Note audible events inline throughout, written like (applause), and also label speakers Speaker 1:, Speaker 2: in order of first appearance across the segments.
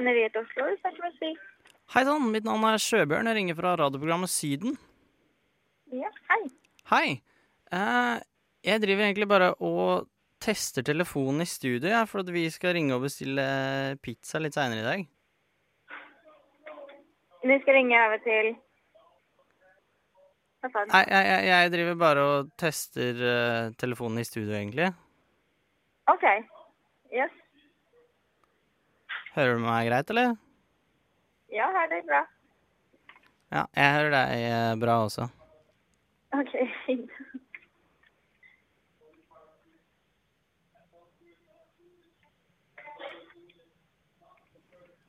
Speaker 1: Raffineriet Oslo, snakker med Stig.
Speaker 2: Hei sann, mitt navn er Sjøbjørn. Jeg ringer fra radioprogrammet Syden.
Speaker 1: Ja, hei.
Speaker 2: Hei. Eh, jeg driver egentlig bare og tester telefonen i studio, ja, for at vi skal ringe og bestille pizza litt seinere i dag.
Speaker 1: Du skal ringe over til Hva sa du?
Speaker 2: Nei, jeg, jeg, jeg driver bare og tester eh, telefonen i studio, egentlig.
Speaker 1: OK. Yes.
Speaker 2: Hører du meg greit, eller?
Speaker 1: Ja, her er det bra.
Speaker 2: Ja, jeg hører deg eh, bra også.
Speaker 1: OK, fint.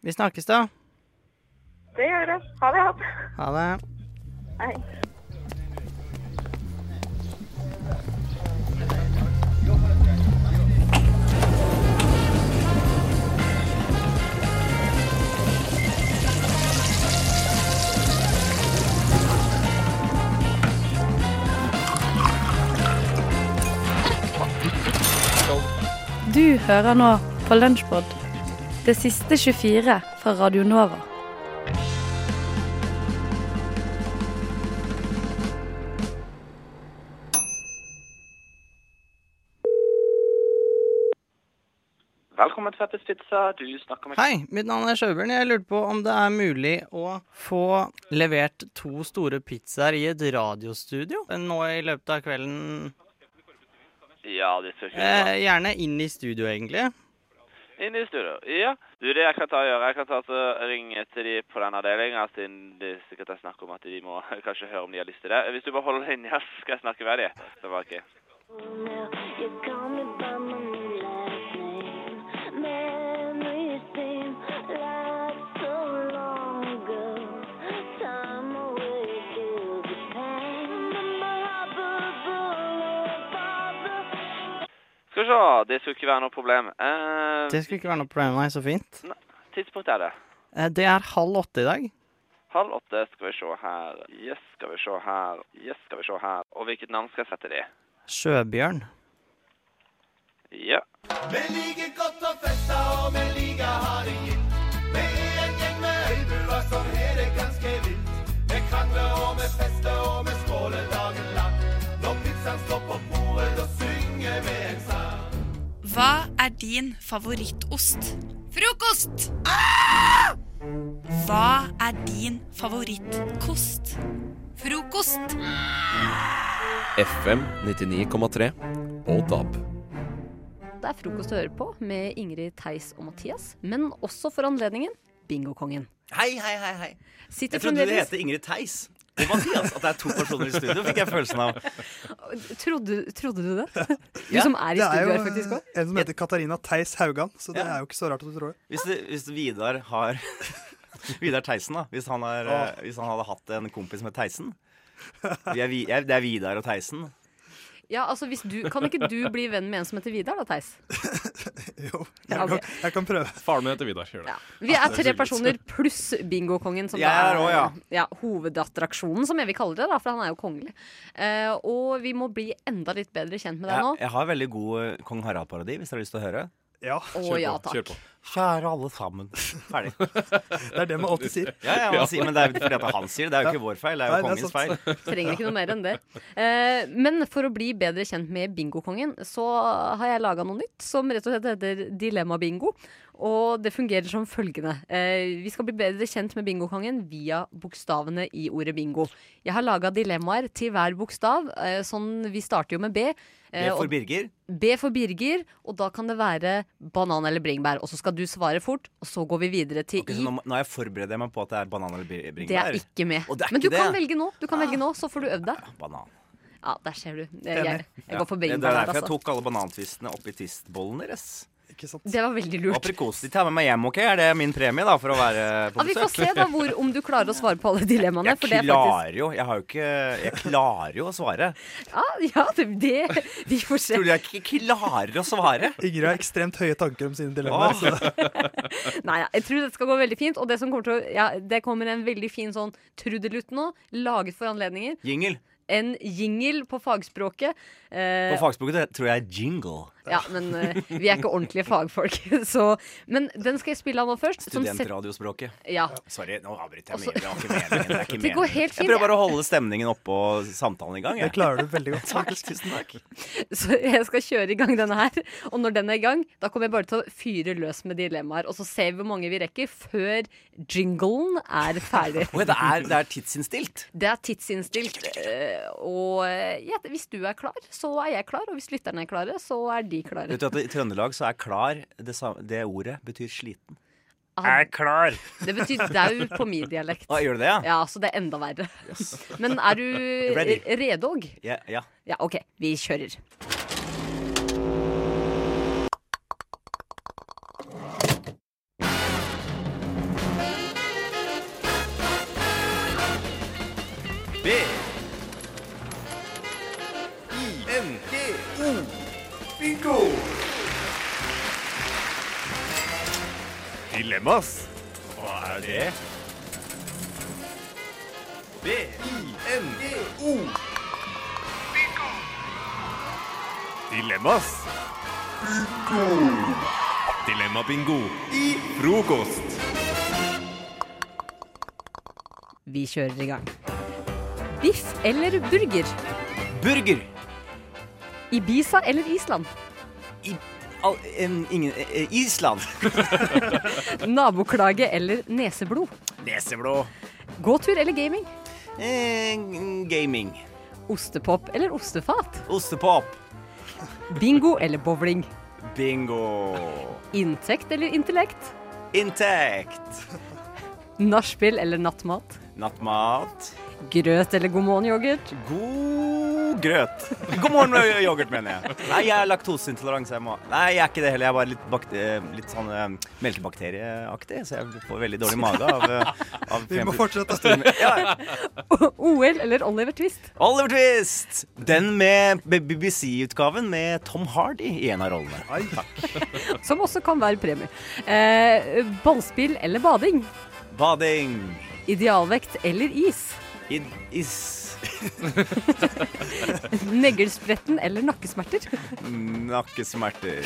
Speaker 2: Vi snakkes, da.
Speaker 1: Det gjør vi. Ha det. Ha det. Hei.
Speaker 3: Du hører nå på Lunsjpod. Det siste 24 fra Radio Nova.
Speaker 4: Velkommen til Peppers Pizza. Du snakker med
Speaker 2: Hei, mitt navn er Sjøbjørn. Jeg lurte på om det er mulig å få levert to store pizzaer i et radiostudio nå i løpet av kvelden.
Speaker 4: Ja, det skal ikke
Speaker 2: Eh, gjerne inn i studio, egentlig.
Speaker 4: Inn i studio. Ja. Du, det jeg kan ta og gjøre, jeg kan ta og ringe til de på den avdelinga, siden det sikkert er snakk om at de må (laughs) kanskje høre om de har lyst til det. Hvis du bare holder linja, så skal jeg snakke med dem. seem var Skal vi se, det skulle ikke være noe problem. Eh,
Speaker 2: Det skulle ikke være noe problem, nei. Så fint.
Speaker 4: tidspunkt er det?
Speaker 2: Eh, Det er halv åtte i dag.
Speaker 4: Halv åtte, skal vi se her. Yes, skal vi se her. Yes, skal vi se her. Og hvilket navn skal jeg sette det i?
Speaker 2: Sjøbjørn.
Speaker 4: Ja.
Speaker 5: Vi liker godt å feste, og vi liker å ha det gitt. Vi er en gjeng med øybuer som har det ganske vilt. Vi krangler og vi fester og vi skåler dagen lang. Når pizzaen står på
Speaker 6: Hva er din favorittost? Frokost! Hva er din favorittkost? Frokost!
Speaker 7: FM 99,3 og DAB.
Speaker 3: Det er frokost å høre på med Ingrid, Theis og Mathias, men også for anledningen Bingokongen.
Speaker 8: Hei, hei, hei. hei.
Speaker 3: Sitter
Speaker 8: Jeg trodde det
Speaker 3: heter
Speaker 8: het Ingrid Theis og Mathias. At det er to personer i studio, fikk jeg følelsen av.
Speaker 3: Trodde, trodde du det? Du
Speaker 8: Ja,
Speaker 3: som er i
Speaker 9: Det er
Speaker 3: studio
Speaker 9: jo
Speaker 3: her faktisk òg.
Speaker 9: en som heter Katarina Theis Haugan, så det
Speaker 8: Ja.
Speaker 9: er jo ikke så rart at du tror det.
Speaker 8: Hvis, det, hvis Vidar har (laughs) Vidar Theisen, da. Hvis han,
Speaker 9: er,
Speaker 8: eh, hvis han hadde hatt en kompis som het Theisen. Vi er, jeg, det er Vidar og Theisen.
Speaker 3: Ja, altså hvis du, Kan ikke du bli venn med en som heter Vidar, da, Theis? (laughs)
Speaker 9: Jo,
Speaker 3: Ja,
Speaker 9: jeg,
Speaker 3: ok.
Speaker 9: kan, jeg kan prøve.
Speaker 10: Faren min heter Vidar. Gjør det.
Speaker 3: Vi er tre personer pluss bingokongen, som
Speaker 8: Jeg er også, ja.
Speaker 3: ja, hovedattraksjonen, som jeg vil kalle det, da, for han er jo kongelig. Uh, og vi må bli enda litt bedre kjent med deg nå.
Speaker 8: jeg har veldig god Kong Harald-parodi, hvis dere har lyst til å høre.
Speaker 9: Ja,
Speaker 3: på, kjør takk.
Speaker 8: Kjære alle sammen. (laughs) Ferdig.
Speaker 9: Det er det man alltid sier.
Speaker 8: Ja, ja, man sier, men det er fordi at han sier det. Det er jo ikke vår feil, det er jo
Speaker 9: Nei, det er
Speaker 8: kongens feil. (laughs)
Speaker 3: Trenger ikke noe mer enn det. (laughs) Eh, men for å bli bedre kjent med bingokongen, så har jeg laga noe nytt som rett og slett heter Dilemma-bingo. Og det fungerer som følgende. Eh, vi skal bli bedre kjent med bingokongen via bokstavene i ordet bingo. Jeg har laga dilemmaer til hver bokstav. Eh, sånn, vi starter jo med B.
Speaker 8: B
Speaker 3: eh,
Speaker 8: for Birger.
Speaker 3: B for Birger, og da kan det være banan eller bringebær. Og så skal du svare fort, og så går vi videre til
Speaker 8: Ok, så
Speaker 3: I.
Speaker 8: nå, nå har jeg forberedt meg på at det er banan eller bringebær.
Speaker 3: Det er ikke med.
Speaker 8: Er
Speaker 3: Men du
Speaker 8: det.
Speaker 3: kan velge nå, Du kan velge nå, så får du øvd deg.
Speaker 8: Banan.
Speaker 3: Ja, der ser du. Jeg, jeg, jeg går for
Speaker 8: det, det er
Speaker 3: der,
Speaker 8: derfor jeg
Speaker 3: altså.
Speaker 8: tok alle banantvistene oppi tistbollen deres.
Speaker 9: Ikke sant?
Speaker 3: Det var veldig lurt.
Speaker 8: aprikos de tar med meg hjem, OK? Er det min premie da, for å være på
Speaker 3: Ja, vi får se da hvor, om du klarer å svare på alle dilemmaene.
Speaker 8: Jeg
Speaker 3: For det er faktisk
Speaker 8: klarer jo Jeg har jo ikke Jeg klarer jo å svare.
Speaker 3: Ja, ja det, det Vi får se.
Speaker 8: Tror du jeg ikke klarer å svare?
Speaker 9: Ingrid har ekstremt høye tanker om sine dilemmaer. (laughs)
Speaker 3: Nei, ja, jeg tror det skal gå veldig fint. Og det som kommer til å ja, Det kommer en veldig fin sånn trudelutt nå, laget for anledninger.
Speaker 8: Jingle.
Speaker 3: En jingle på fagspråket. Eh,
Speaker 8: På fagspråket tror jeg jingle.
Speaker 3: Ja, men uh, vi er ikke ordentlige fagfolk. (laughs) Så, men den skal jeg spille av nå først. som
Speaker 8: Studentradiospråket.
Speaker 3: Ja.
Speaker 8: Sorry, nå avbryter jeg mye. Det var ikke meningen. Det, ikke (laughs)
Speaker 3: Det går helt fint,
Speaker 8: Jeg prøver bare å holde stemningen oppe og samtalen i gang. jeg.
Speaker 9: Det klarer du veldig godt. (laughs)
Speaker 8: Takk, tusen takk.
Speaker 3: Så jeg skal kjøre i gang denne her. Og når den er i gang, da kommer jeg bare til å fyre løs med dilemmaer. Og så ser vi hvor mange vi rekker før jinglen er ferdig.
Speaker 8: Oi, det, er, det er tidsinnstilt.
Speaker 3: Det er tidsinnstilt. eh, Og eh, ja, hvis du er klar, så er jeg klar. Og hvis lytterne er klare, så er de klare.
Speaker 8: Vet du at I Trøndelag så er klar det, samme, det ordet betyr sliten.
Speaker 3: Ah,
Speaker 8: Er klar!
Speaker 3: Det betyr dau på min dialekt.
Speaker 8: Ah, gjør det det, ja?
Speaker 3: Ja, så det er enda verre. Men er du redog?
Speaker 8: Ja. ja.
Speaker 3: Ja, OK. Vi kjører.
Speaker 8: Dilemmas. Hva er det? B. I. N. G. O. Bingo! Dilemmas. Bingo! Dilemma-bingo i frokost.
Speaker 3: Vi kjører i gang. Biff eller burger?
Speaker 8: Burger.
Speaker 3: Ibiza eller Island?
Speaker 8: Al, en, ingen, eh, Island. (laughs)
Speaker 3: Naboklage eller neseblod?
Speaker 8: Neseblod.
Speaker 3: Gåtur eller gaming?
Speaker 8: Eh, gaming.
Speaker 3: Ostepop eller ostefat?
Speaker 8: Ostepop.
Speaker 3: Bingo eller bowling?
Speaker 8: Bingo.
Speaker 3: Inntekt eller intellekt?
Speaker 8: Inntekt.
Speaker 3: Nachspiel eller nattmat?
Speaker 8: Nattmat.
Speaker 3: Grøt eller god morgen-yoghurt?
Speaker 8: God grøt. God morgen med yoghurt, mener jeg. Nei, jeg er laktoseintolerant, så jeg må Nei, jeg er ikke det heller. Jeg er bare litt, bakt... eh, litt sånn um, melkebakterieaktig, så jeg får veldig dårlig mage av, eh, av
Speaker 9: Vi må fortsette.
Speaker 8: Ja.
Speaker 3: OL eller Oliver Twist?
Speaker 8: Oliver Twist! Den med BBC-utgaven med Tom Hardy i en av rollene. Takk. (laughs)
Speaker 3: Som også kan være premie. Eh, ballspill eller bading?
Speaker 8: Bading.
Speaker 3: Idealvekt eller is?
Speaker 8: I, is. (laughs)
Speaker 3: Neglespretten eller nakkesmerter?
Speaker 8: Nakkesmerter.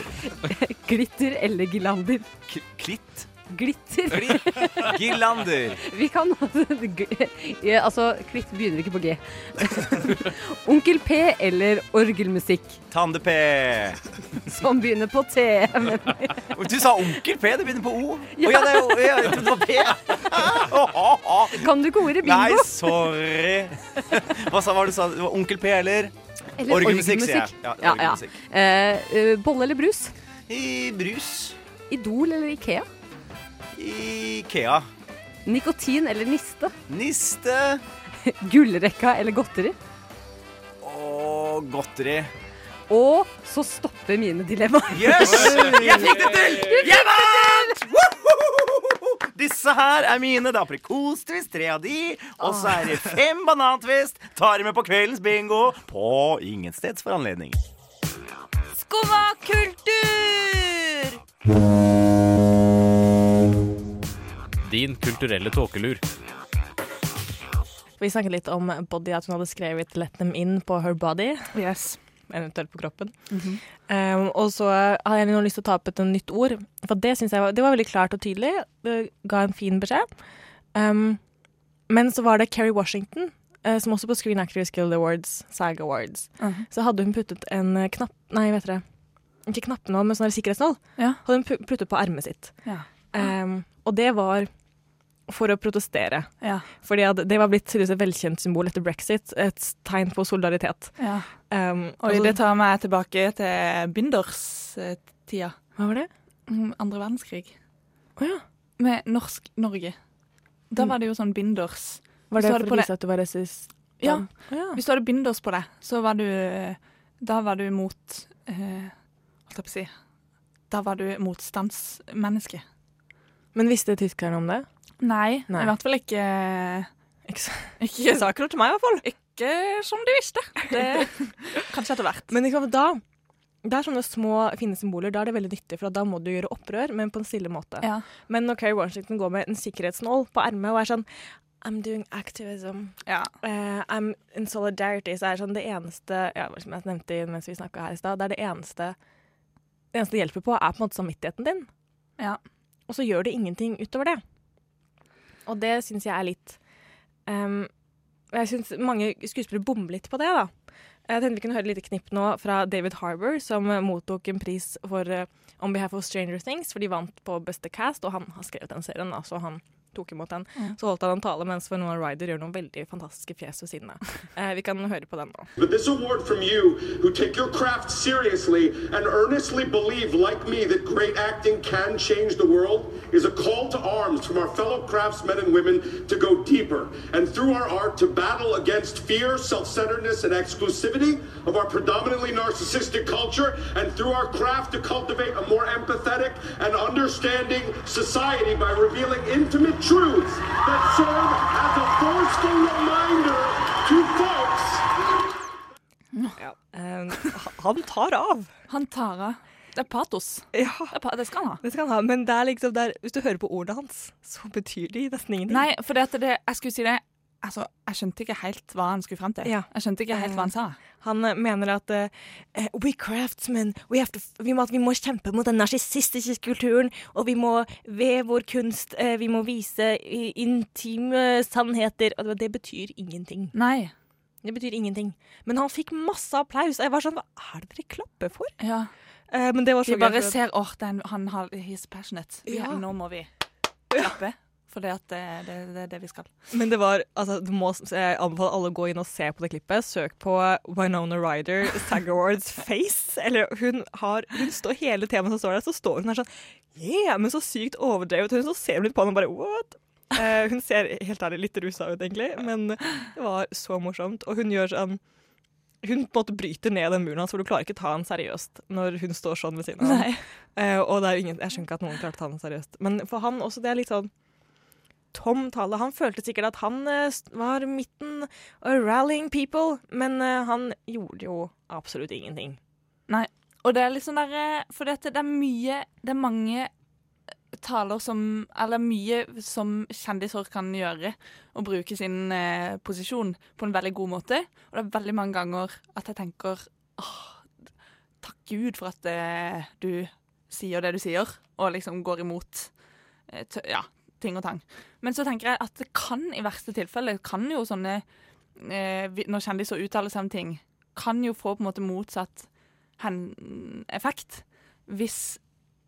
Speaker 3: Glitter eller gilander?
Speaker 8: K klitt.
Speaker 3: Glitter.
Speaker 8: Girlander. (laughs)
Speaker 3: Vi kan ja, Altså, klitt begynner ikke på G. (laughs) Onkel P eller orgelmusikk,
Speaker 8: Tande-P.
Speaker 3: som begynner på T. Men,
Speaker 8: Du sa onkel P, det begynner på O.
Speaker 3: Ja.
Speaker 8: ja, det er jo ja, det var P.
Speaker 3: kan du ikke ordet
Speaker 8: Nei, sorry. Hva sa du sa? Det var onkel P eller?
Speaker 3: Eller
Speaker 8: orgelmusikk, sier jeg.
Speaker 3: Ja,
Speaker 8: Ja,
Speaker 3: ja.
Speaker 8: orgelmusikk.
Speaker 3: Eh, eh, bolle eller brus?
Speaker 8: I brus.
Speaker 3: Idol eller Ikea?
Speaker 8: Ikea.
Speaker 3: Nikotin eller niste?
Speaker 8: Niste. (laughs)
Speaker 3: Gullrekka eller godteri?
Speaker 8: Og godteri.
Speaker 3: Og så stopper mine dilemmaer.
Speaker 8: Yes! Jeg fikk det til! Jeg vant! Disse her er mine. Det er aprikostvist, tre av de. Og så er det fem banantvist. Tar med på kveldens bingo på ingensteds for anledning.
Speaker 6: Skumma kultur!
Speaker 10: Din kulturelle tåkelur.
Speaker 11: Vi snakket litt om Body, at hun hadde skrevet 'Let them in' på her body. Yes. Eventuelt på kroppen. um, og så har jeg nå lyst til å ta opp et nytt ord. For det synes jeg var, det var veldig klart og tydelig. Det ga en fin beskjed. Um, men så var det Kerry Washington, uh, som også på Screen Actors Guild Awards, SAG Awards,
Speaker 12: Mhm.
Speaker 11: så hadde hun puttet en eh, knapp Nei, vet dere. Ikke knappenål, men sånn sikkerhetsnål.
Speaker 12: Ja.
Speaker 11: Hadde hun puttet på ermet sitt.
Speaker 12: Ja.
Speaker 11: Um, og det var for å protestere.
Speaker 12: Ja.
Speaker 11: Fordi at det var blitt et velkjent symbol etter brexit. Et tegn på solidaritet.
Speaker 12: Ja.
Speaker 11: Um,
Speaker 12: Oi,
Speaker 11: altså-
Speaker 12: det tar meg tilbake til Binders-tida.
Speaker 11: Hva var det?
Speaker 12: Andre verdenskrig.
Speaker 11: Oh, ja.
Speaker 12: Med norsk Norge. Da
Speaker 11: Mm.
Speaker 12: var det jo sånn binders.
Speaker 11: Var det
Speaker 12: Så
Speaker 11: for å vise at du var rasist?
Speaker 12: Ja.
Speaker 11: Ja.
Speaker 12: Hvis du hadde binders på deg, så var du Da var du mot eh, Holdt jeg på å si Da var du motstandsmenneske.
Speaker 11: Men visste tyskerne om det?
Speaker 12: Nei,
Speaker 11: Nei.
Speaker 12: i hvert fall ikke
Speaker 11: Ikke,
Speaker 12: Ikke
Speaker 11: sa til meg, i hvert fall.
Speaker 12: Ikke som de visste. Det, (laughs) kanskje etter hvert.
Speaker 11: Men sant, da det er sånne små, fine symboler. Da er det veldig nyttig, for da må du gjøre opprør, men på en stille måte.
Speaker 12: Ja.
Speaker 11: Men når Kerry Washington går med en sikkerhetsnål på ermet og er sånn I'm doing activism.
Speaker 12: Ja.
Speaker 11: Uh, I'm in solidarity. Så er det sånn det eneste ja, Som jeg nevnte mens vi snakka her i stad, det er det eneste det eneste det hjelper på, er på en måte samvittigheten din.
Speaker 12: Ja.
Speaker 11: Og så gjør det ingenting utover det. Og det syns jeg er litt um, Jeg syns mange skuespillere bommer litt på det, da. Jeg tenkte vi kunne høre et lite knipp nå fra David Harbour, som mottok en pris for uh, On Behalf of Stranger Things, for de vant på beste cast, og han har skrevet den serien, da, så han tok imot den.
Speaker 12: Mm.
Speaker 11: Så holdt han en tale mens Winona Ryder gjør noen veldig fantastiske fjes ved siden av. (laughs) Eh, vi kan høre på den nå.
Speaker 13: But this award from you, who take your craft seriously and earnestly believe, like me, that great acting can change the world, is a call to arms from our fellow craftsmen and women to go deeper and through our art to battle against fear, self centeredness, and exclusivity of our predominantly narcissistic culture, and through our craft to cultivate a more empathetic and understanding society by revealing intimate truths that serve as a forceful reminder to folks.
Speaker 11: Ja. eh, han tar av.
Speaker 12: Han tar av. Det er patos.
Speaker 11: Ja.
Speaker 12: Det, er pa det skal han ha.
Speaker 11: Det skal han ha, men det er liksom der, hvis du hører på ordene hans, så betyr de nesten ingenting.
Speaker 12: Nei, for det at det, jeg skulle si det Altså, jeg skjønte ikke helt hva han skulle frem til.
Speaker 11: Ja.
Speaker 12: Jeg skjønte ikke helt hva han sa.
Speaker 11: Han eh, mener at uh, we craftsmen, we have to, vi, må, vi må kjempe mot den narsissistiske kulturen, og vi må ved vår kunst uh, vi må vise intime sannheter. Og det betyr ingenting.
Speaker 12: Nei.
Speaker 11: Det betyr ingenting. Men han fikk masse applaus. Jeg var sånn, hva er det dere klapper for?
Speaker 12: Ja.
Speaker 11: Uh, men det var så
Speaker 12: De bare
Speaker 11: gøy.
Speaker 12: ser åh, oh, han har, he's passionate.
Speaker 11: Ja.
Speaker 12: Nå må vi klappe. For det, det, det, det er det vi skal.
Speaker 11: Men det var, altså, du må, jeg anbefaler alle å gå inn og se på det klippet. Søk på Winona Ryder, SAG Awards face. Eller hun har, hun står hele temaet som står der, så står hun der sånn Yeah, men så sykt overdrevet. Hun så ser litt på han og bare what? Uh, hun ser helt ærlig litt rusa ut, egentlig, men det var så morsomt. Og hun gjør sånn Hun på en måte bryter ned den muren hans, for du klarer ikke ta han seriøst når hun står sånn ved siden av ham. Eh, og det ingen, jeg skjønner ikke at noen klarte å ta han seriøst. Men for han også, det er litt sånn tom tale. Han følte sikkert at han eh, var midten og rallying people, men eh, han gjorde jo absolutt ingenting.
Speaker 12: Nei. Og det er liksom sånn derre For det, det er mye Det er mange taler som Eller mye som kjendiser kan gjøre. Og bruke sin eh, posisjon på en veldig god måte. Og det er veldig mange ganger at jeg tenker åh, Takk Gud for at eh, du sier det du sier, og liksom går imot eh, ja, ting og tang. Men så tenker jeg at det kan i verste tilfelle kan jo sånne eh, Når kjendiser uttaler seg om ting, kan jo få på en måte motsatt effekt. Hvis,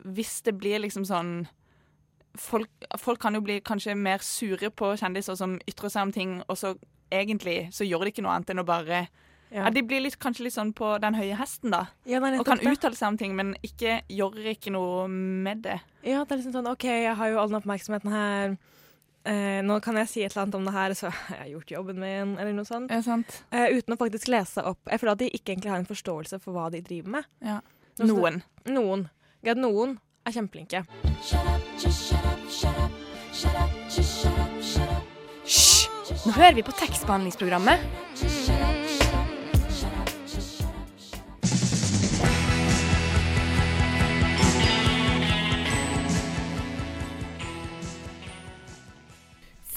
Speaker 12: hvis det blir liksom sånn folk, folk kan jo bli kanskje mer sure på kjendiser som ytrer seg om ting, og så egentlig så gjør de ikke noe annet enn å bare ja.
Speaker 11: Ja.
Speaker 12: De blir litt, kanskje litt sånn på den høye hesten, da.
Speaker 11: Ja,
Speaker 12: og kan uttale seg om ting, men ikke gjør ikke noe med det.
Speaker 11: Ja, det er liksom sånn OK, jeg har jo all den oppmerksomheten her. Eh, nå kan jeg si et eller annet om det her, så (laughs) jeg har gjort jobben min, eller noe sånt. Eh, uten å faktisk lese opp. Jeg føler at de ikke egentlig har en forståelse for hva de driver med.
Speaker 12: Ja. Noen.
Speaker 11: Noen. Ja, noen er kjempeflinke.
Speaker 6: Hysj! Nå hører vi på tekstbehandlingsprogrammet.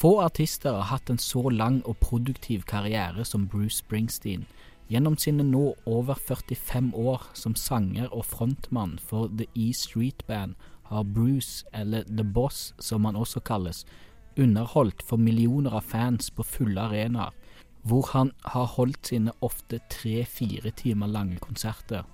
Speaker 14: Få artister har hatt en så lang og produktiv karriere som Bruce Springsteen. Gjennom sine nå over 45 år som sanger og frontmann for The E Street Band har Bruce, eller The Boss som han også kalles, underholdt for millioner av fans på fulle arenaer, hvor han har holdt sine ofte tre-fire timer lange konserter.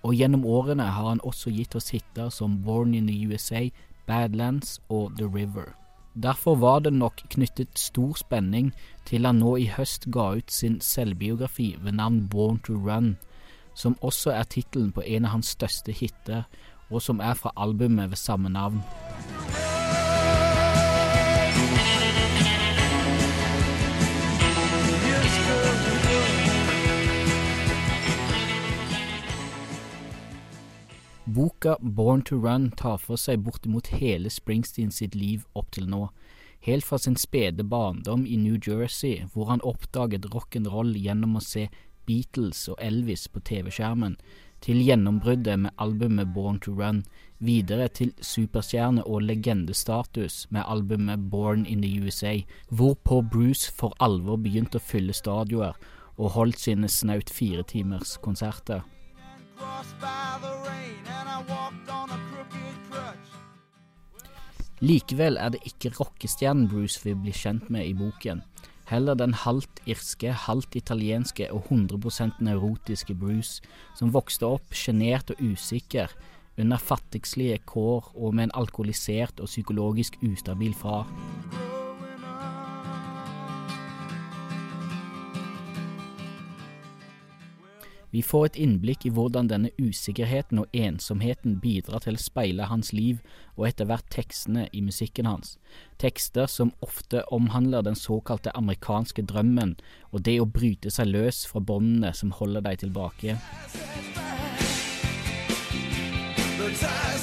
Speaker 14: Og gjennom årene har han også gitt oss hiter som Born in the USA, Badlands og The River. Derfor var det nok knyttet stor spenning til han nå i høst ga ut sin selvbiografi ved navn Born to Run, som også er tittelen på en av hans største hiter, og som er fra albumet ved samme navn. Boka Born to Run tar for seg bortimot hele Springsteen sitt liv opp til nå, helt fra sin spede barndom i New Jersey, hvor han oppdaget rock'n'roll gjennom å se Beatles og Elvis på TV-skjermen, til gjennombruddet med albumet Born to Run, videre til superstjerne og legendestatus med albumet Born in the USA, hvorpå Bruce for alvor begynte å fylle stadioner og holdt sine snaut fire timers konserter. Likevel er det ikke rockestjernen Bruce vi blir kjent med i boken. Heller den halvt irske, halvt italienske og 100 nevrotiske Bruce, som vokste opp sjenert og usikker, under fattigslige kår og med en alkoholisert og psykologisk ustabil far. Vi får et innblikk i hvordan denne usikkerheten og ensomheten bidrar til å speile hans liv og etter hvert tekstene i musikken hans. Tekster som ofte omhandler den såkalte amerikanske drømmen og det å bryte seg løs fra båndene som holder deg tilbake.
Speaker 5: The ties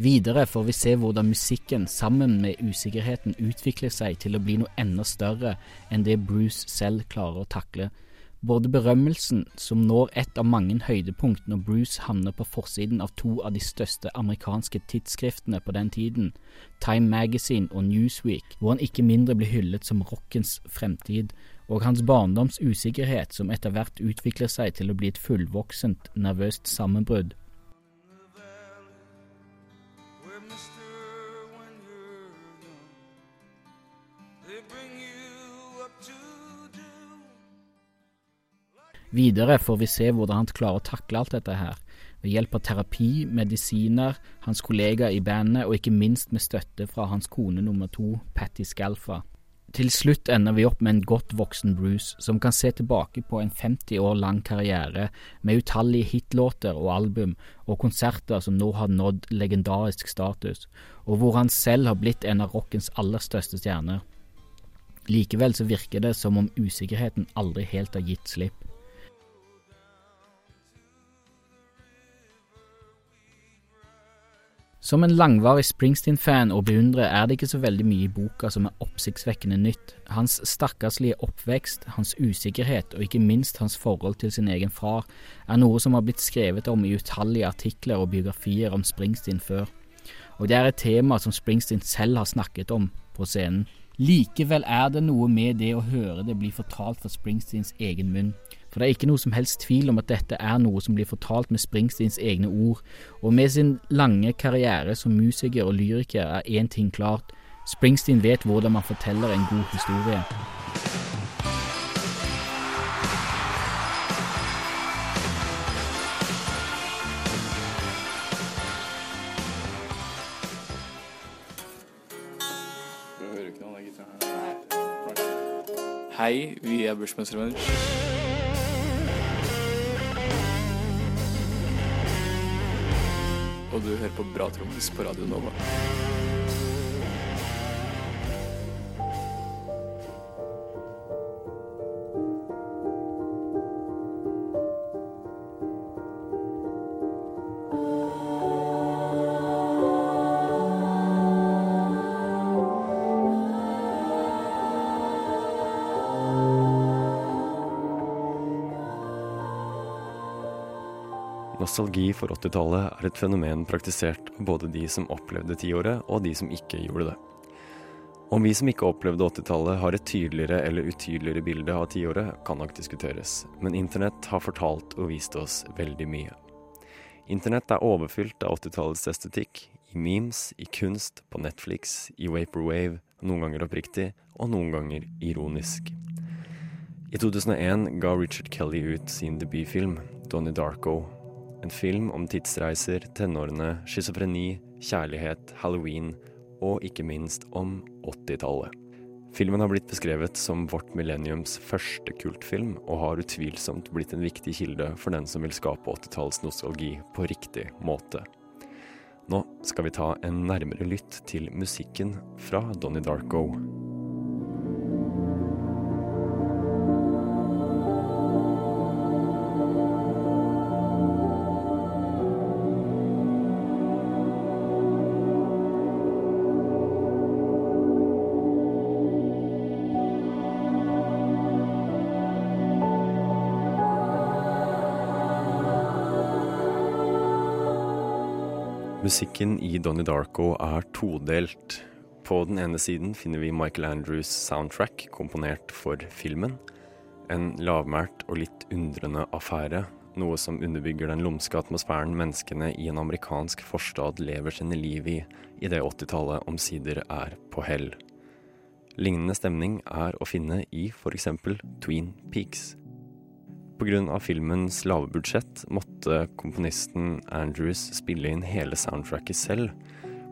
Speaker 14: Videre får vi se hvordan musikken sammen med usikkerheten utvikler seg til å bli noe enda større enn det Bruce selv klarer å takle. Både berømmelsen, som når et av mange høydepunkt når Bruce havner på forsiden av to av de største amerikanske tidsskriftene på den tiden, Time Magazine og Newsweek, hvor han ikke mindre blir hyllet som rockens fremtid, og hans barndoms usikkerhet som etter hvert utvikler seg til å bli et fullvoksent, nervøst sammenbrudd. Videre får vi se hvordan han klarer å takle alt dette her, ved hjelp av terapi, medisiner, hans kollegaer i bandet og ikke minst med støtte fra hans kone nummer to, Patty Scalfa. Til slutt ender vi opp med en godt voksen Bruce som kan se tilbake på en 50 år lang karriere med utallige hitlåter og album og konserter som nå har nådd legendarisk status, og hvor han selv har blitt en av rockens aller største stjerner. Likevel så virker det som om usikkerheten aldri helt har gitt slipp. Som en langvarig Springsteen-fan og beundrer er det ikke så veldig mye i boka som er oppsiktsvekkende nytt. Hans stakkarslige oppvekst, hans usikkerhet og ikke minst hans forhold til sin egen far er noe som har blitt skrevet om i utallige artikler og biografier om Springsteen før. Og det er et tema som Springsteen selv har snakket om på scenen. Likevel er det noe med det å høre det bli fortalt fra Springsteens egen munn. For det er ikke noe som helst tvil om at dette er noe som blir fortalt med Springsteens egne ord, og med sin lange karriere som musiker og lyriker er én ting klart, Springsteen vet hvordan man forteller en god historie.
Speaker 15: Hei, vi er Bushmans Og du hører på Bra trommis på Radio Nova.
Speaker 16: Nostalgi for 80-tallet er et fenomen praktisert av både de som opplevde tiåret, og de som ikke gjorde det. Om vi som ikke opplevde 80-tallet har et tydeligere eller utydeligere bilde av tiåret, kan nok diskuteres, men internett har fortalt og vist oss veldig mye. Internett er overfylt av 80-tallets estetikk, i memes, i kunst, på Netflix, i Vaporwave, noen ganger oppriktig, og noen ganger ironisk. I 2001 ga Richard Kelly ut sin debutfilm, Donnie Darko, en film om tidsreiser, tenårene, schizofreni, kjærlighet, halloween og ikke minst om 80-tallet. Filmen har blitt beskrevet som vårt millenniums første kultfilm, og har utvilsomt blitt en viktig kilde for den som vil skape 80-tallets nostalgi på riktig måte. Nå skal vi ta en nærmere lytt til musikken fra Donnie Darko. Musikken i Donnie Darko er todelt. På den ene siden finner vi Michael Andrews soundtrack komponert for filmen. En lavmælt og litt undrende affære noe som underbygger den lumske atmosfæren menneskene i en amerikansk forstad lever sine liv i idet 80-tallet omsider er på hell. Lignende stemning er å finne i f.eks. Tween Peaks. Pga. filmens lave budsjett måtte komponisten Andrews spille inn hele soundtracket selv,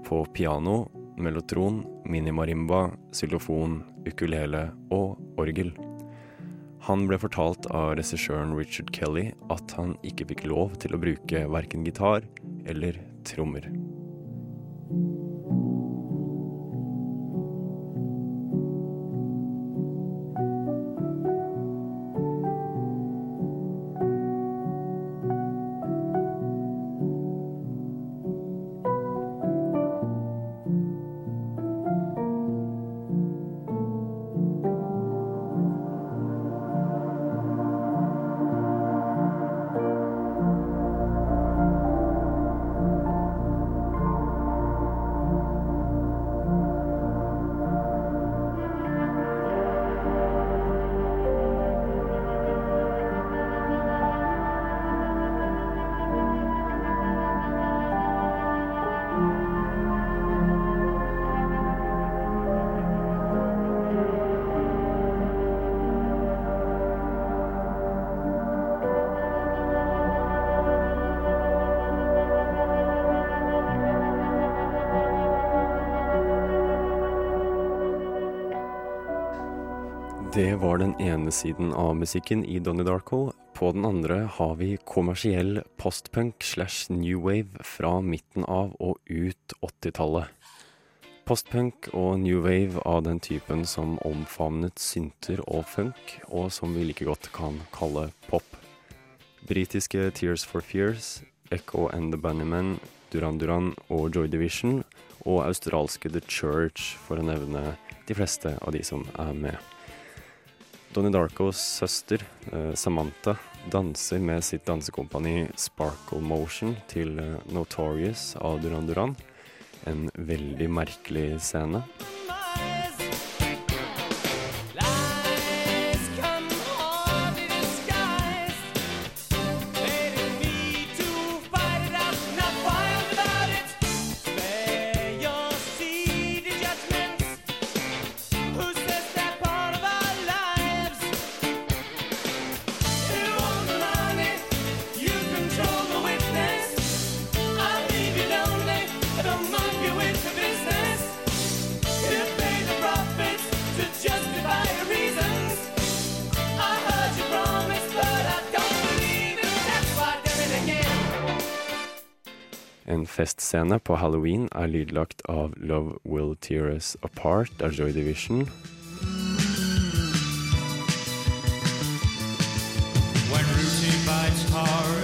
Speaker 16: på piano, mellotron, minimarimba, xylofon, ukulele og orgel. Han ble fortalt av regissøren Richard Kelly at han ikke fikk lov til å bruke verken gitar eller trommer. Det var den ene siden av musikken i Donnie Darko. På den andre har vi kommersiell postpunk slash new wave fra midten av og ut 80-tallet. Postpunk og new wave av den typen som omfavnet synter og funk, og som vi like godt kan kalle pop. Britiske Tears for Fears, Echo and the Bunnymen, Duran Duran og Joy Division, og australske The Church, for å nevne de fleste av de som er med. Donnie Darkos søster, eh, Samantha, danser med sitt dansekompani Sparkle Motion til eh, Notorious av Duran Duran. En veldig merkelig scene. En på halloween er lydlagt av Love Will Tear Us Apart av Joy Division.
Speaker 5: When routine bites hard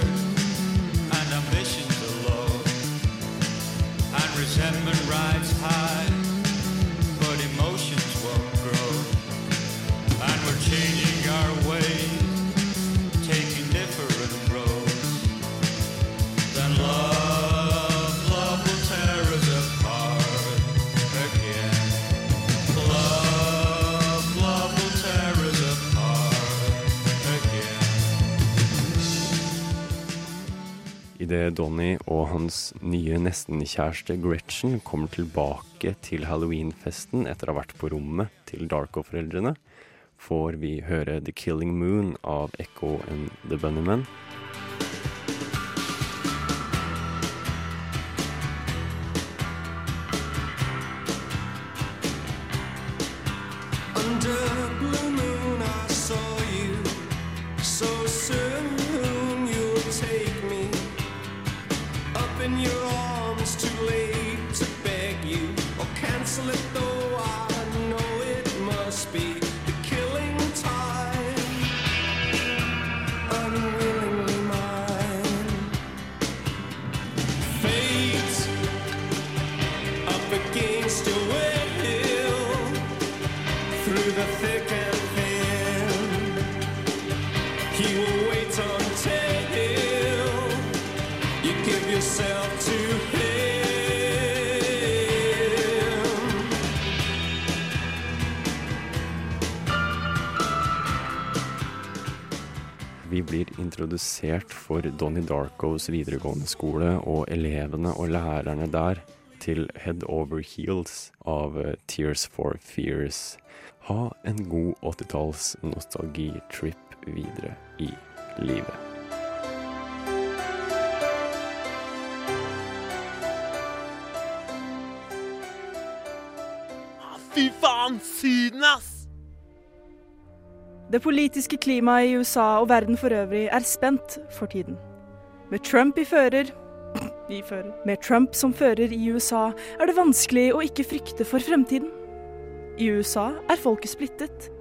Speaker 16: Idet Donny og hans nye nesten-kjæreste Gretchen kommer tilbake til halloweenfesten etter å ha vært på rommet til Darko-foreldrene, får vi høre The Killing Moon av Echo and The Bunnymen. Introdusert for Donnie Darkos videregående skole og elevene og lærerne der til Head Over Heels av eh, Tears for Fears. Ha en god 80-talls nostalgitrip videre i livet.
Speaker 17: Fy faen, Syden, ass!
Speaker 18: Det politiske klimaet i USA og verden for øvrig er spent for tiden. Med Trump (laughs) fører. Med Trump som fører i USA er det vanskelig å ikke frykte for fremtiden. I USA er folket splittet.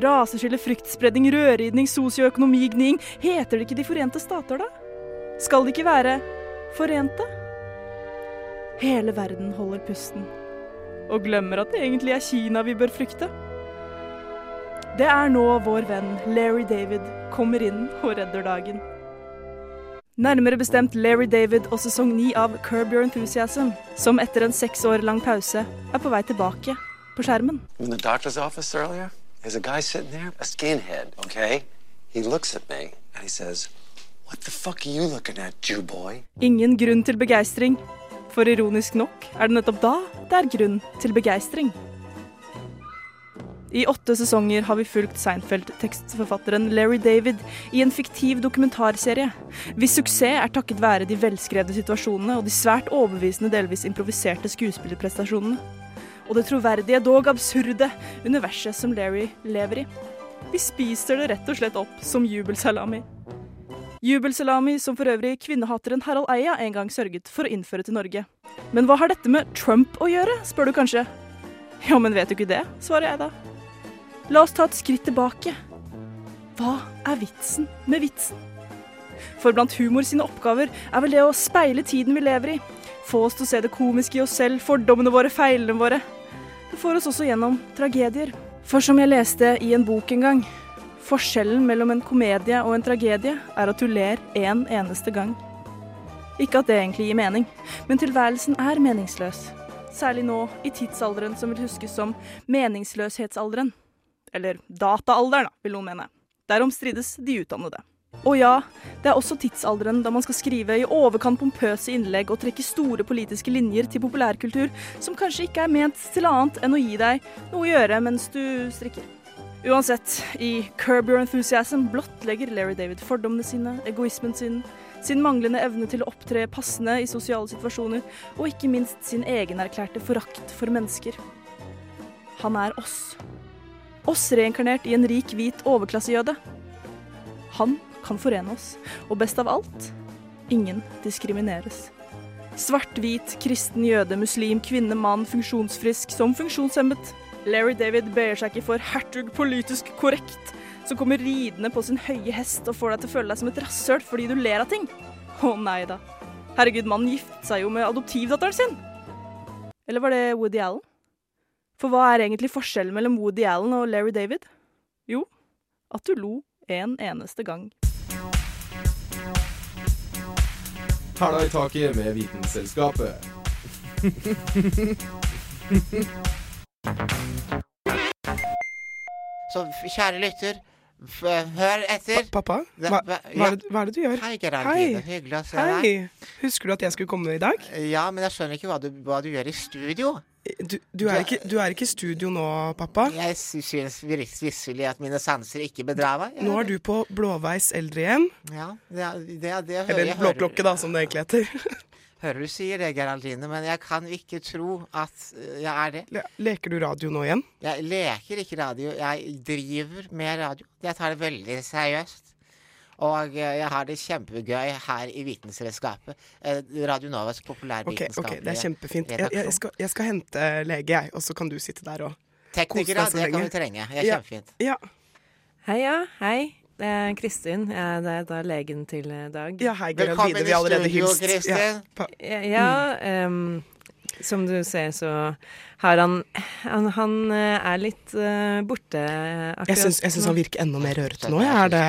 Speaker 18: Raseskille, fryktspredning, rødridning, sosioøkonomigning Heter det ikke De forente stater, da? Skal de ikke være forente? Hele verden holder pusten. Og glemmer at det egentlig er Kina vi bør frykte. Det er nå vår venn Larry David kommer inn og redder dagen. Nærmere bestemt Larry David og sesong ni av Curb Your Enthusiasm, som etter en seks år lang pause er på vei tilbake på skjermen.
Speaker 19: Earlier, there, skinhead, okay? Me says, at,
Speaker 18: Ingen grunn til begeistring, for ironisk nok er det nettopp da det er grunn til begeistring. I åtte sesonger har vi fulgt Seinfeld-tekstforfatteren Larry David i en fiktiv dokumentarserie, hvis suksess er takket være de velskrevne situasjonene og de svært overbevisende, delvis improviserte skuespillerprestasjonene. Og det troverdige, dog absurde, universet som Larry lever i. Vi spiser det rett og slett opp som jubelsalami. Jubelsalami som for øvrig kvinnehateren Harald Eia en gang sørget for å innføre til Norge. Men hva har dette med Trump å gjøre, spør du kanskje? Ja, men vet du ikke det, svarer jeg da. La oss ta et skritt tilbake. Hva er vitsen med vitsen? For blant humor sine oppgaver er vel det å speile tiden vi lever i. Få oss til å se det komiske i oss selv, fordommene våre, feilene våre. Det får oss også gjennom tragedier. For som jeg leste i en bok en gang, forskjellen mellom en komedie og en tragedie er at du ler en eneste gang. Ikke at det egentlig gir mening, men tilværelsen er meningsløs. Særlig nå, i tidsalderen som vil huskes som meningsløshetsalderen. Eller dataalderen, da, vil noen mene. Derom strides de utdannede. Og ja, det er også tidsalderen da man skal skrive i overkant pompøse innlegg og trekke store politiske linjer til populærkultur som kanskje ikke er ment til annet enn å gi deg noe å gjøre mens du strikker. Uansett, i Curb Your Enthusiasm blottlegger Larry David fordommene sine, egoismen sin, sin manglende evne til å opptre passende i sosiale situasjoner, og ikke minst sin egenerklærte forakt for mennesker. Han er oss. Oss reinkarnert i en rik, hvit overklassejøde. Han kan forene oss, og best av alt ingen diskrimineres. Svart, hvit, kristen, jøde, muslim, kvinne, mann, funksjonsfrisk som funksjonshemmet. Larry David bøyer seg ikke for hertug politisk korrekt, som kommer ridende på sin høye hest og får deg til å føle deg som et rasshøl fordi du ler av ting. Å nei da. Herregud, mannen giftet seg jo med adoptivdatteren sin. Eller var det Woody Allen? For hva er egentlig forskjellen mellom Woody Allen og Larry David? Jo, at du lo en eneste gang.
Speaker 20: Hæla i taket med Vitenselskapet. (laughs)
Speaker 21: Så kjære lytter, hør etter.
Speaker 22: Pappa, hva,
Speaker 21: hva-
Speaker 22: hva, er det, hva er det du gjør?
Speaker 21: Hei, Geraldine. Hyggelig å se deg.
Speaker 22: Hei. Husker du at jeg skulle komme i dag?
Speaker 21: Ja, men jeg skjønner ikke hva du, hva du gjør i studio.
Speaker 22: Du, du, er ikke, du er ikke i studio nå, pappa.
Speaker 21: Jeg synes virkelig at mine sanser ikke bedrar meg.
Speaker 22: Nå er du på Blåveis eldrehjem.
Speaker 21: Ja, det, det, det hører
Speaker 22: Eller. Blåklokke, da, som det egentlig heter. (laughs)
Speaker 21: Hører du sier det, Geraldine, men jeg kan ikke tro at øh, jeg er det.
Speaker 22: Le leker du radio nå igjen?
Speaker 21: Jeg leker ikke radio, jeg driver med radio. Jeg tar det veldig seriøst. Og øh, jeg har det kjempegøy her i Vitenselskapet. eh, Radio Novas
Speaker 22: Ok,
Speaker 21: okay,
Speaker 22: ok, det er kjempefint. Jeg, jeg, skal, jeg skal hente lege, jeg, og så kan du sitte der og kose
Speaker 21: Teknikere,
Speaker 22: deg så
Speaker 21: det kan
Speaker 22: du
Speaker 21: vi trenge. Det er
Speaker 22: Ja,
Speaker 21: kjempefint.
Speaker 22: Ja.
Speaker 23: Hei, ja. Hei. Det er Kristin. Jeg er- det er da legen til eh, Dag.
Speaker 22: Ja, hei, Velkommen Vi har allerede hilst. Ja, pa-
Speaker 23: Ja, ja, em, som du ser, så har han Han, han eh, er litt uh, borte akkurat
Speaker 22: Jeg syns, han virker enda mer rørete nå. Er det,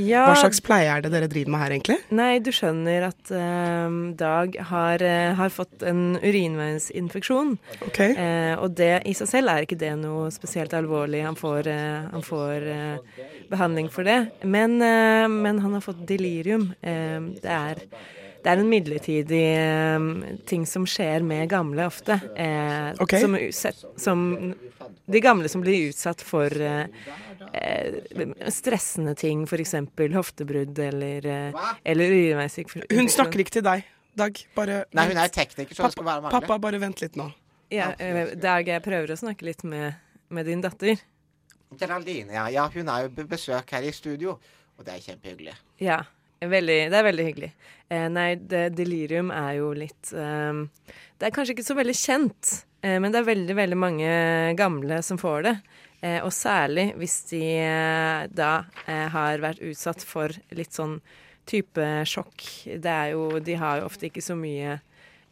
Speaker 23: Ja.
Speaker 22: Hva slags pleie er det dere driver med her, egentlig?
Speaker 23: Nei, du skjønner at uh, Dag har, uh, har fått en urinveisinfeksjon. Eh, og det i seg selv er ikke det noe spesielt alvorlig. Han får, han får eh, behandling for det. Men, men han har fått delirium. Det er det er en midlertidig eh, ting som skjer med gamle ofte. Eh,
Speaker 22: okay.
Speaker 23: som, som de gamle som blir utsatt for eh, eh, stressende ting, f.eks. hoftebrudd eller, eh, eller urinveisinfeksjon.
Speaker 22: Hun snakker ikke til deg, Dag. Bare
Speaker 21: Nei, hun er tekniker, så det skal være mange.
Speaker 22: Pappa, bare vent litt nå.
Speaker 23: Ja, eh, Dag, jeg prøver å snakke litt med, med din datter.
Speaker 21: Geraldine, ja. ja. Hun er jo besøk her i studio, og det er kjempehyggelig.
Speaker 23: Ja, veldig, det er veldig hyggelig. Eh, nei, det, delirium er jo litt eh, Det er kanskje ikke så veldig kjent, eh, men det er veldig, veldig mange gamle som får det. Eh, og særlig hvis de eh, da eh, har vært utsatt for litt sånn type sjokk. Det er jo De har jo ofte ikke så mye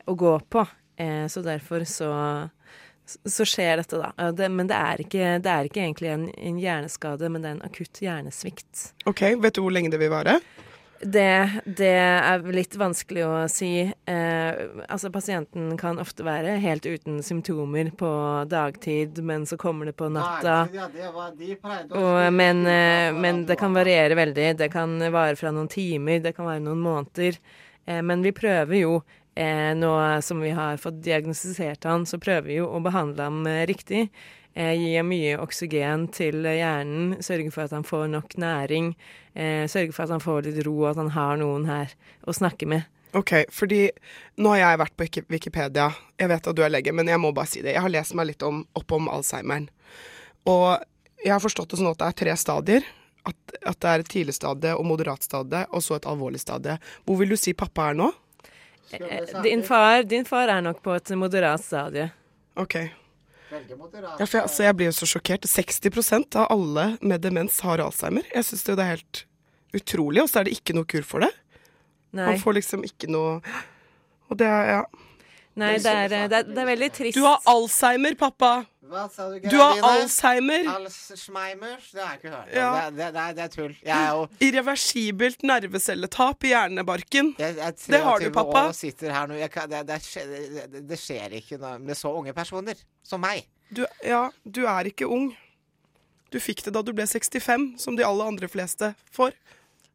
Speaker 23: å gå på, så derfor så så skjer dette, da. Det, men det er, ikke, det er ikke egentlig en, en hjerneskade, men det er en akutt hjernesvikt.
Speaker 22: OK, vet du hvor lenge det vil vare?
Speaker 23: Det, det er litt vanskelig å si. Eh, altså Pasienten kan ofte være helt uten symptomer på dagtid, men så kommer det på natta. Og, men, eh, men det kan variere veldig. Det kan vare fra noen timer, det kan være noen måneder. Eh, men vi prøver jo, eh, nå som vi har fått diagnostisert han, så prøver vi jo å behandle ham eh, riktig. Eh, gir mye oksygen til hjernen, sørger for at han får nok næring. Eh, sørge for at han får litt ro, at han har noen her å snakke med.
Speaker 22: Ok, fordi nå har jeg vært på Wikipedia. Jeg vet at du er lege, men jeg må bare si det. Jeg har lest meg litt om, opp om Alzheimeren. Og jeg har forstått det sånn at det er tre stadier. At, at det er et tidlig stadie og moderat stadie, og så et alvorlig stadie. Hvor vil du si pappa er nå?
Speaker 23: Eh, din, far, din far er nok på et moderat stadie.
Speaker 22: Ok. Ja, for jeg, altså, jeg blir jo så sjokkert. 60% av alle med demens har Alzheimer. Jeg syns det er helt utrolig, og så er det ikke noe kur for det.
Speaker 23: Nei.
Speaker 22: Man får liksom ikke noe Og det er ja.
Speaker 23: Nei, det er, det, er, det er veldig trist.
Speaker 22: Du har Alzheimer, pappa!
Speaker 21: Hva sa du,
Speaker 22: Du har Alzheimer.
Speaker 21: Alzheimer? Det har jeg ikke hørt.
Speaker 22: Ja.
Speaker 21: Det, det, det, er- det er tull. Jeg er jo
Speaker 22: Irreversibelt nervecelletap i hjernebarken.
Speaker 21: jeg jeg
Speaker 22: Det har du, pappa.
Speaker 21: år og sitter her nå. Kan, det, det, skjer, det, det skjer ikke noe med så unge personer som meg.
Speaker 22: Du, ja, du er ikke ung. Du fikk det da du ble 65, som de aller andre fleste får.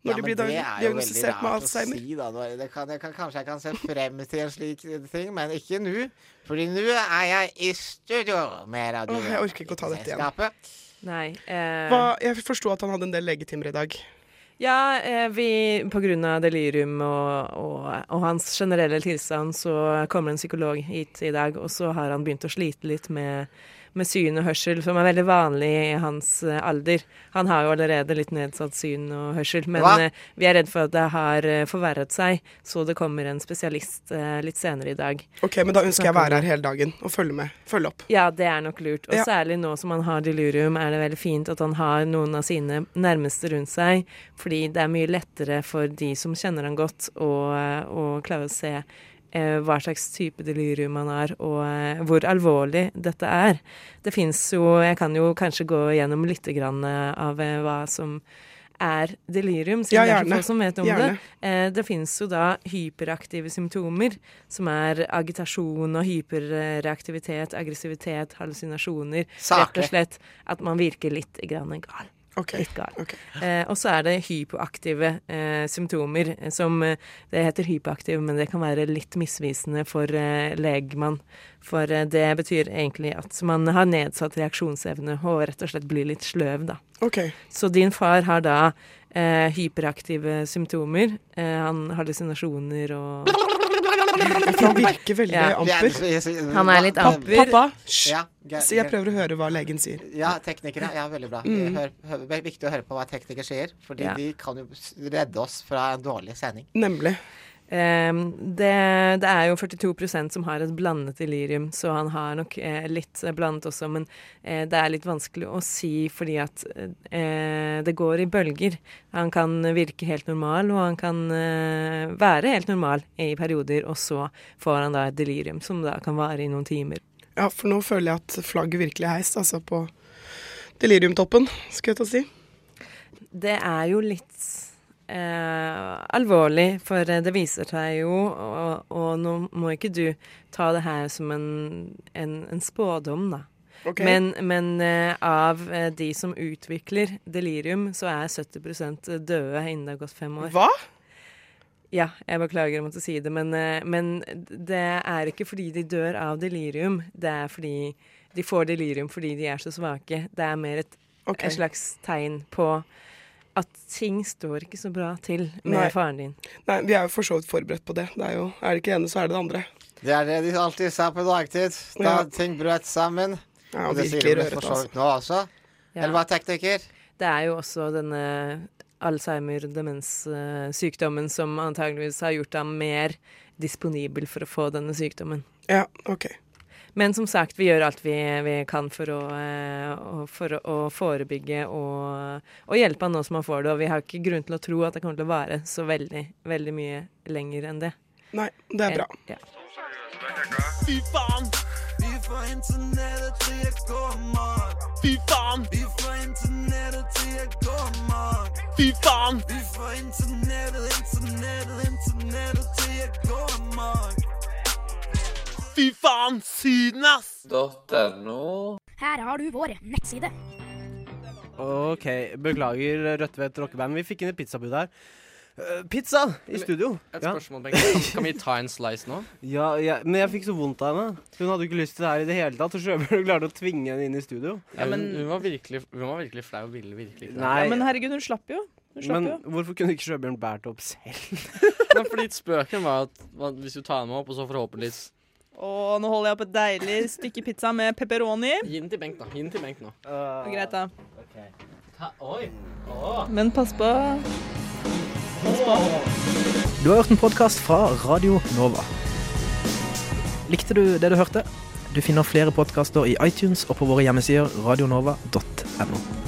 Speaker 22: Når
Speaker 21: Ja,
Speaker 22: de blir
Speaker 21: er
Speaker 22: diagnostisert med Alzheimer.
Speaker 21: Si, da. Det kan, jeg kan, kanskje jeg kan se frem til en slik ting, men ikke nå. Fordi nå er jeg i studio med Radio
Speaker 22: Åh, jeg orker ikke å ta dette igjen.
Speaker 23: Nei. Eh,
Speaker 22: Hva, jeg forsto at han hadde en del legetimer i dag.
Speaker 23: Ja, eh, vi på grunn av delirium og, og, og hans generelle tilstand, så kommer en psykolog hit i dag, og så har han begynt å slite litt med, med syn og hørsel, som er veldig vanlig i hans eh, alder. Han har jo allerede litt nedsatt syn og hørsel, men
Speaker 21: Hva?
Speaker 23: eh, vi er redd for at det har eh, forverret seg, så det kommer en spesialist litt senere i dag.
Speaker 22: Ok, men da ønsker jeg å være her hele dagen og følge med. Følge opp.
Speaker 23: Ja, det er nok lurt. Og
Speaker 22: Ja.
Speaker 23: særlig nå som han har delirium, er det veldig fint at han har noen av sine nærmeste rundt seg, fordi det er mye lettere for de som kjenner han godt, å, å klare å se hva slags type delirium man har, og eh, hvor alvorlig dette er. Det fins jo Jeg kan jo kanskje gå gjennom litt grann eh, av eh, hva som er delirium, siden
Speaker 22: Ja,
Speaker 23: det er ikke
Speaker 22: gjerne.
Speaker 23: som vet om
Speaker 22: Gjerne.
Speaker 23: det. Eh, det fins jo da hyperaktive symptomer, som er agitasjon og hyperreaktivitet, aggressivitet, hallusinasjoner. Rett og slett at man virker litt grann gal. Litt gal. Eh, og så er det hypoaktive eh, symptomer, eh, som eh, Det heter hypoaktiv, men det kan være litt misvisende for eh, legmann. For eh, det betyr egentlig at man har nedsatt reaksjonsevne og rett og slett blir litt sløv, da.
Speaker 22: Okay.
Speaker 23: Så din far har da eh, hyperaktive symptomer. Han har hallusinasjoner og
Speaker 22: For han virker veldig
Speaker 23: Ja.
Speaker 22: amper.
Speaker 23: Han er litt amper.
Speaker 22: Pappa, hysj!
Speaker 21: Ja, Ge-
Speaker 22: Så jeg prøver å høre hva legen sier.
Speaker 21: Ja, teknikere. Ja, veldig bra.
Speaker 22: Mm.
Speaker 21: Hør, hør, det er viktig å høre på hva teknikere sier, fordi
Speaker 22: Ja.
Speaker 21: de kan jo s- redde oss fra en dårlig sending.
Speaker 22: Nemlig.
Speaker 23: Eh, det, det er jo 42% som har et blandet delirium, så han har nok eh, litt blandet også. Men eh, det er litt vanskelig å si fordi at eh, det går i bølger. Han kan virke helt normal, og han kan eh, være helt normal i perioder, og så får han da et delirium som da kan vare i noen timer.
Speaker 22: Ja, for nå føler jeg at flagget virkelig er heist, altså på deliriumtoppen, skulle jeg ta si.
Speaker 23: Det er jo litt eh, alvorlig, for det viser seg jo, og, og nå må ikke du ta det her som en, en, en spådom, da.
Speaker 22: Okay.
Speaker 23: Men, men eh, av eh, de som utvikler delirium, så er 70 døde innen det har gått fem år.
Speaker 22: Hva?
Speaker 23: Ja, jeg beklager å måtte si det, men, eh, men det er ikke fordi de dør av delirium. Det er fordi de får delirium fordi de er så svake. Det er mer et,
Speaker 22: okay.
Speaker 23: et slags tegn på at ting står ikke så bra til med
Speaker 22: Nei.
Speaker 23: faren din.
Speaker 22: Nei, vi er jo for så vidt forberedt på det. Det er jo, er det ikke det ene, så er det det andre.
Speaker 21: Det er det de alltid sa på dagtid, da
Speaker 22: Ja.
Speaker 21: ting brøt sammen.
Speaker 22: Ja,
Speaker 21: og det sier de for så
Speaker 22: altså.
Speaker 21: vidt nå også. Eller hva, tekniker?
Speaker 23: Det er jo også denne Alzheimer-demenssykdommen som antageligvis har gjort ham mer disponibel for å få denne sykdommen.
Speaker 22: Ja, ok.
Speaker 23: Men som sagt, vi gjør alt vi, vi kan for å, eh, for å, å forebygge og, og hjelpe han nå som han får det. Og vi har ikke grunn til å tro at det kommer til å vare så veldig, veldig mye lenger enn det.
Speaker 22: Nei, det er bra.
Speaker 23: Ja.
Speaker 17: Fy faen!
Speaker 5: Vi får internettet til jeg kommer.
Speaker 17: Fy faen!
Speaker 5: Vi får internettet til jeg kommer.
Speaker 17: Fy faen!
Speaker 5: Vi får internettet, internettet, internettet til jeg kommer.
Speaker 17: Fy faen! Syden, ass!
Speaker 15: .no.
Speaker 6: Her har du vår nettside.
Speaker 24: OK, beklager Rødtvet rockeband. Vi fikk inn et pizzabud her. Uh, pizza i studio.
Speaker 25: Et spørsmål, Bengt. Kan, kan vi ta en slice nå? (laughs)
Speaker 24: Ja, ja, men jeg fikk så vondt av henne. Hun hadde jo ikke lyst til det her i det hele tatt. Og Sjøbjørn (laughs) klarte å tvinge henne inn i studio.
Speaker 25: Ja, men hun var virkelig, hun var virkelig flau og ville virkelig ikke.
Speaker 24: Nei.
Speaker 18: Ja, men herregud, hun slapp jo.
Speaker 24: Men
Speaker 18: jo.
Speaker 24: hvorfor kunne ikke Sjøbjørn båret det opp selv? (laughs)
Speaker 25: Nei, fordi spøken var at hvis du tar henne opp, og så forhåpentligvis
Speaker 18: Og nå holder jeg opp et deilig stykke pizza med pepperoni.
Speaker 25: Gi den til Bengt, da. Gi den til Bengt nå.
Speaker 18: Greit, da.
Speaker 25: Oi.
Speaker 18: Men pass på. Pass på.
Speaker 14: Du har hørt en podkast fra Radio Nova. Likte du det du hørte? Du finner flere podkaster i iTunes og på våre hjemmesider radionova.no.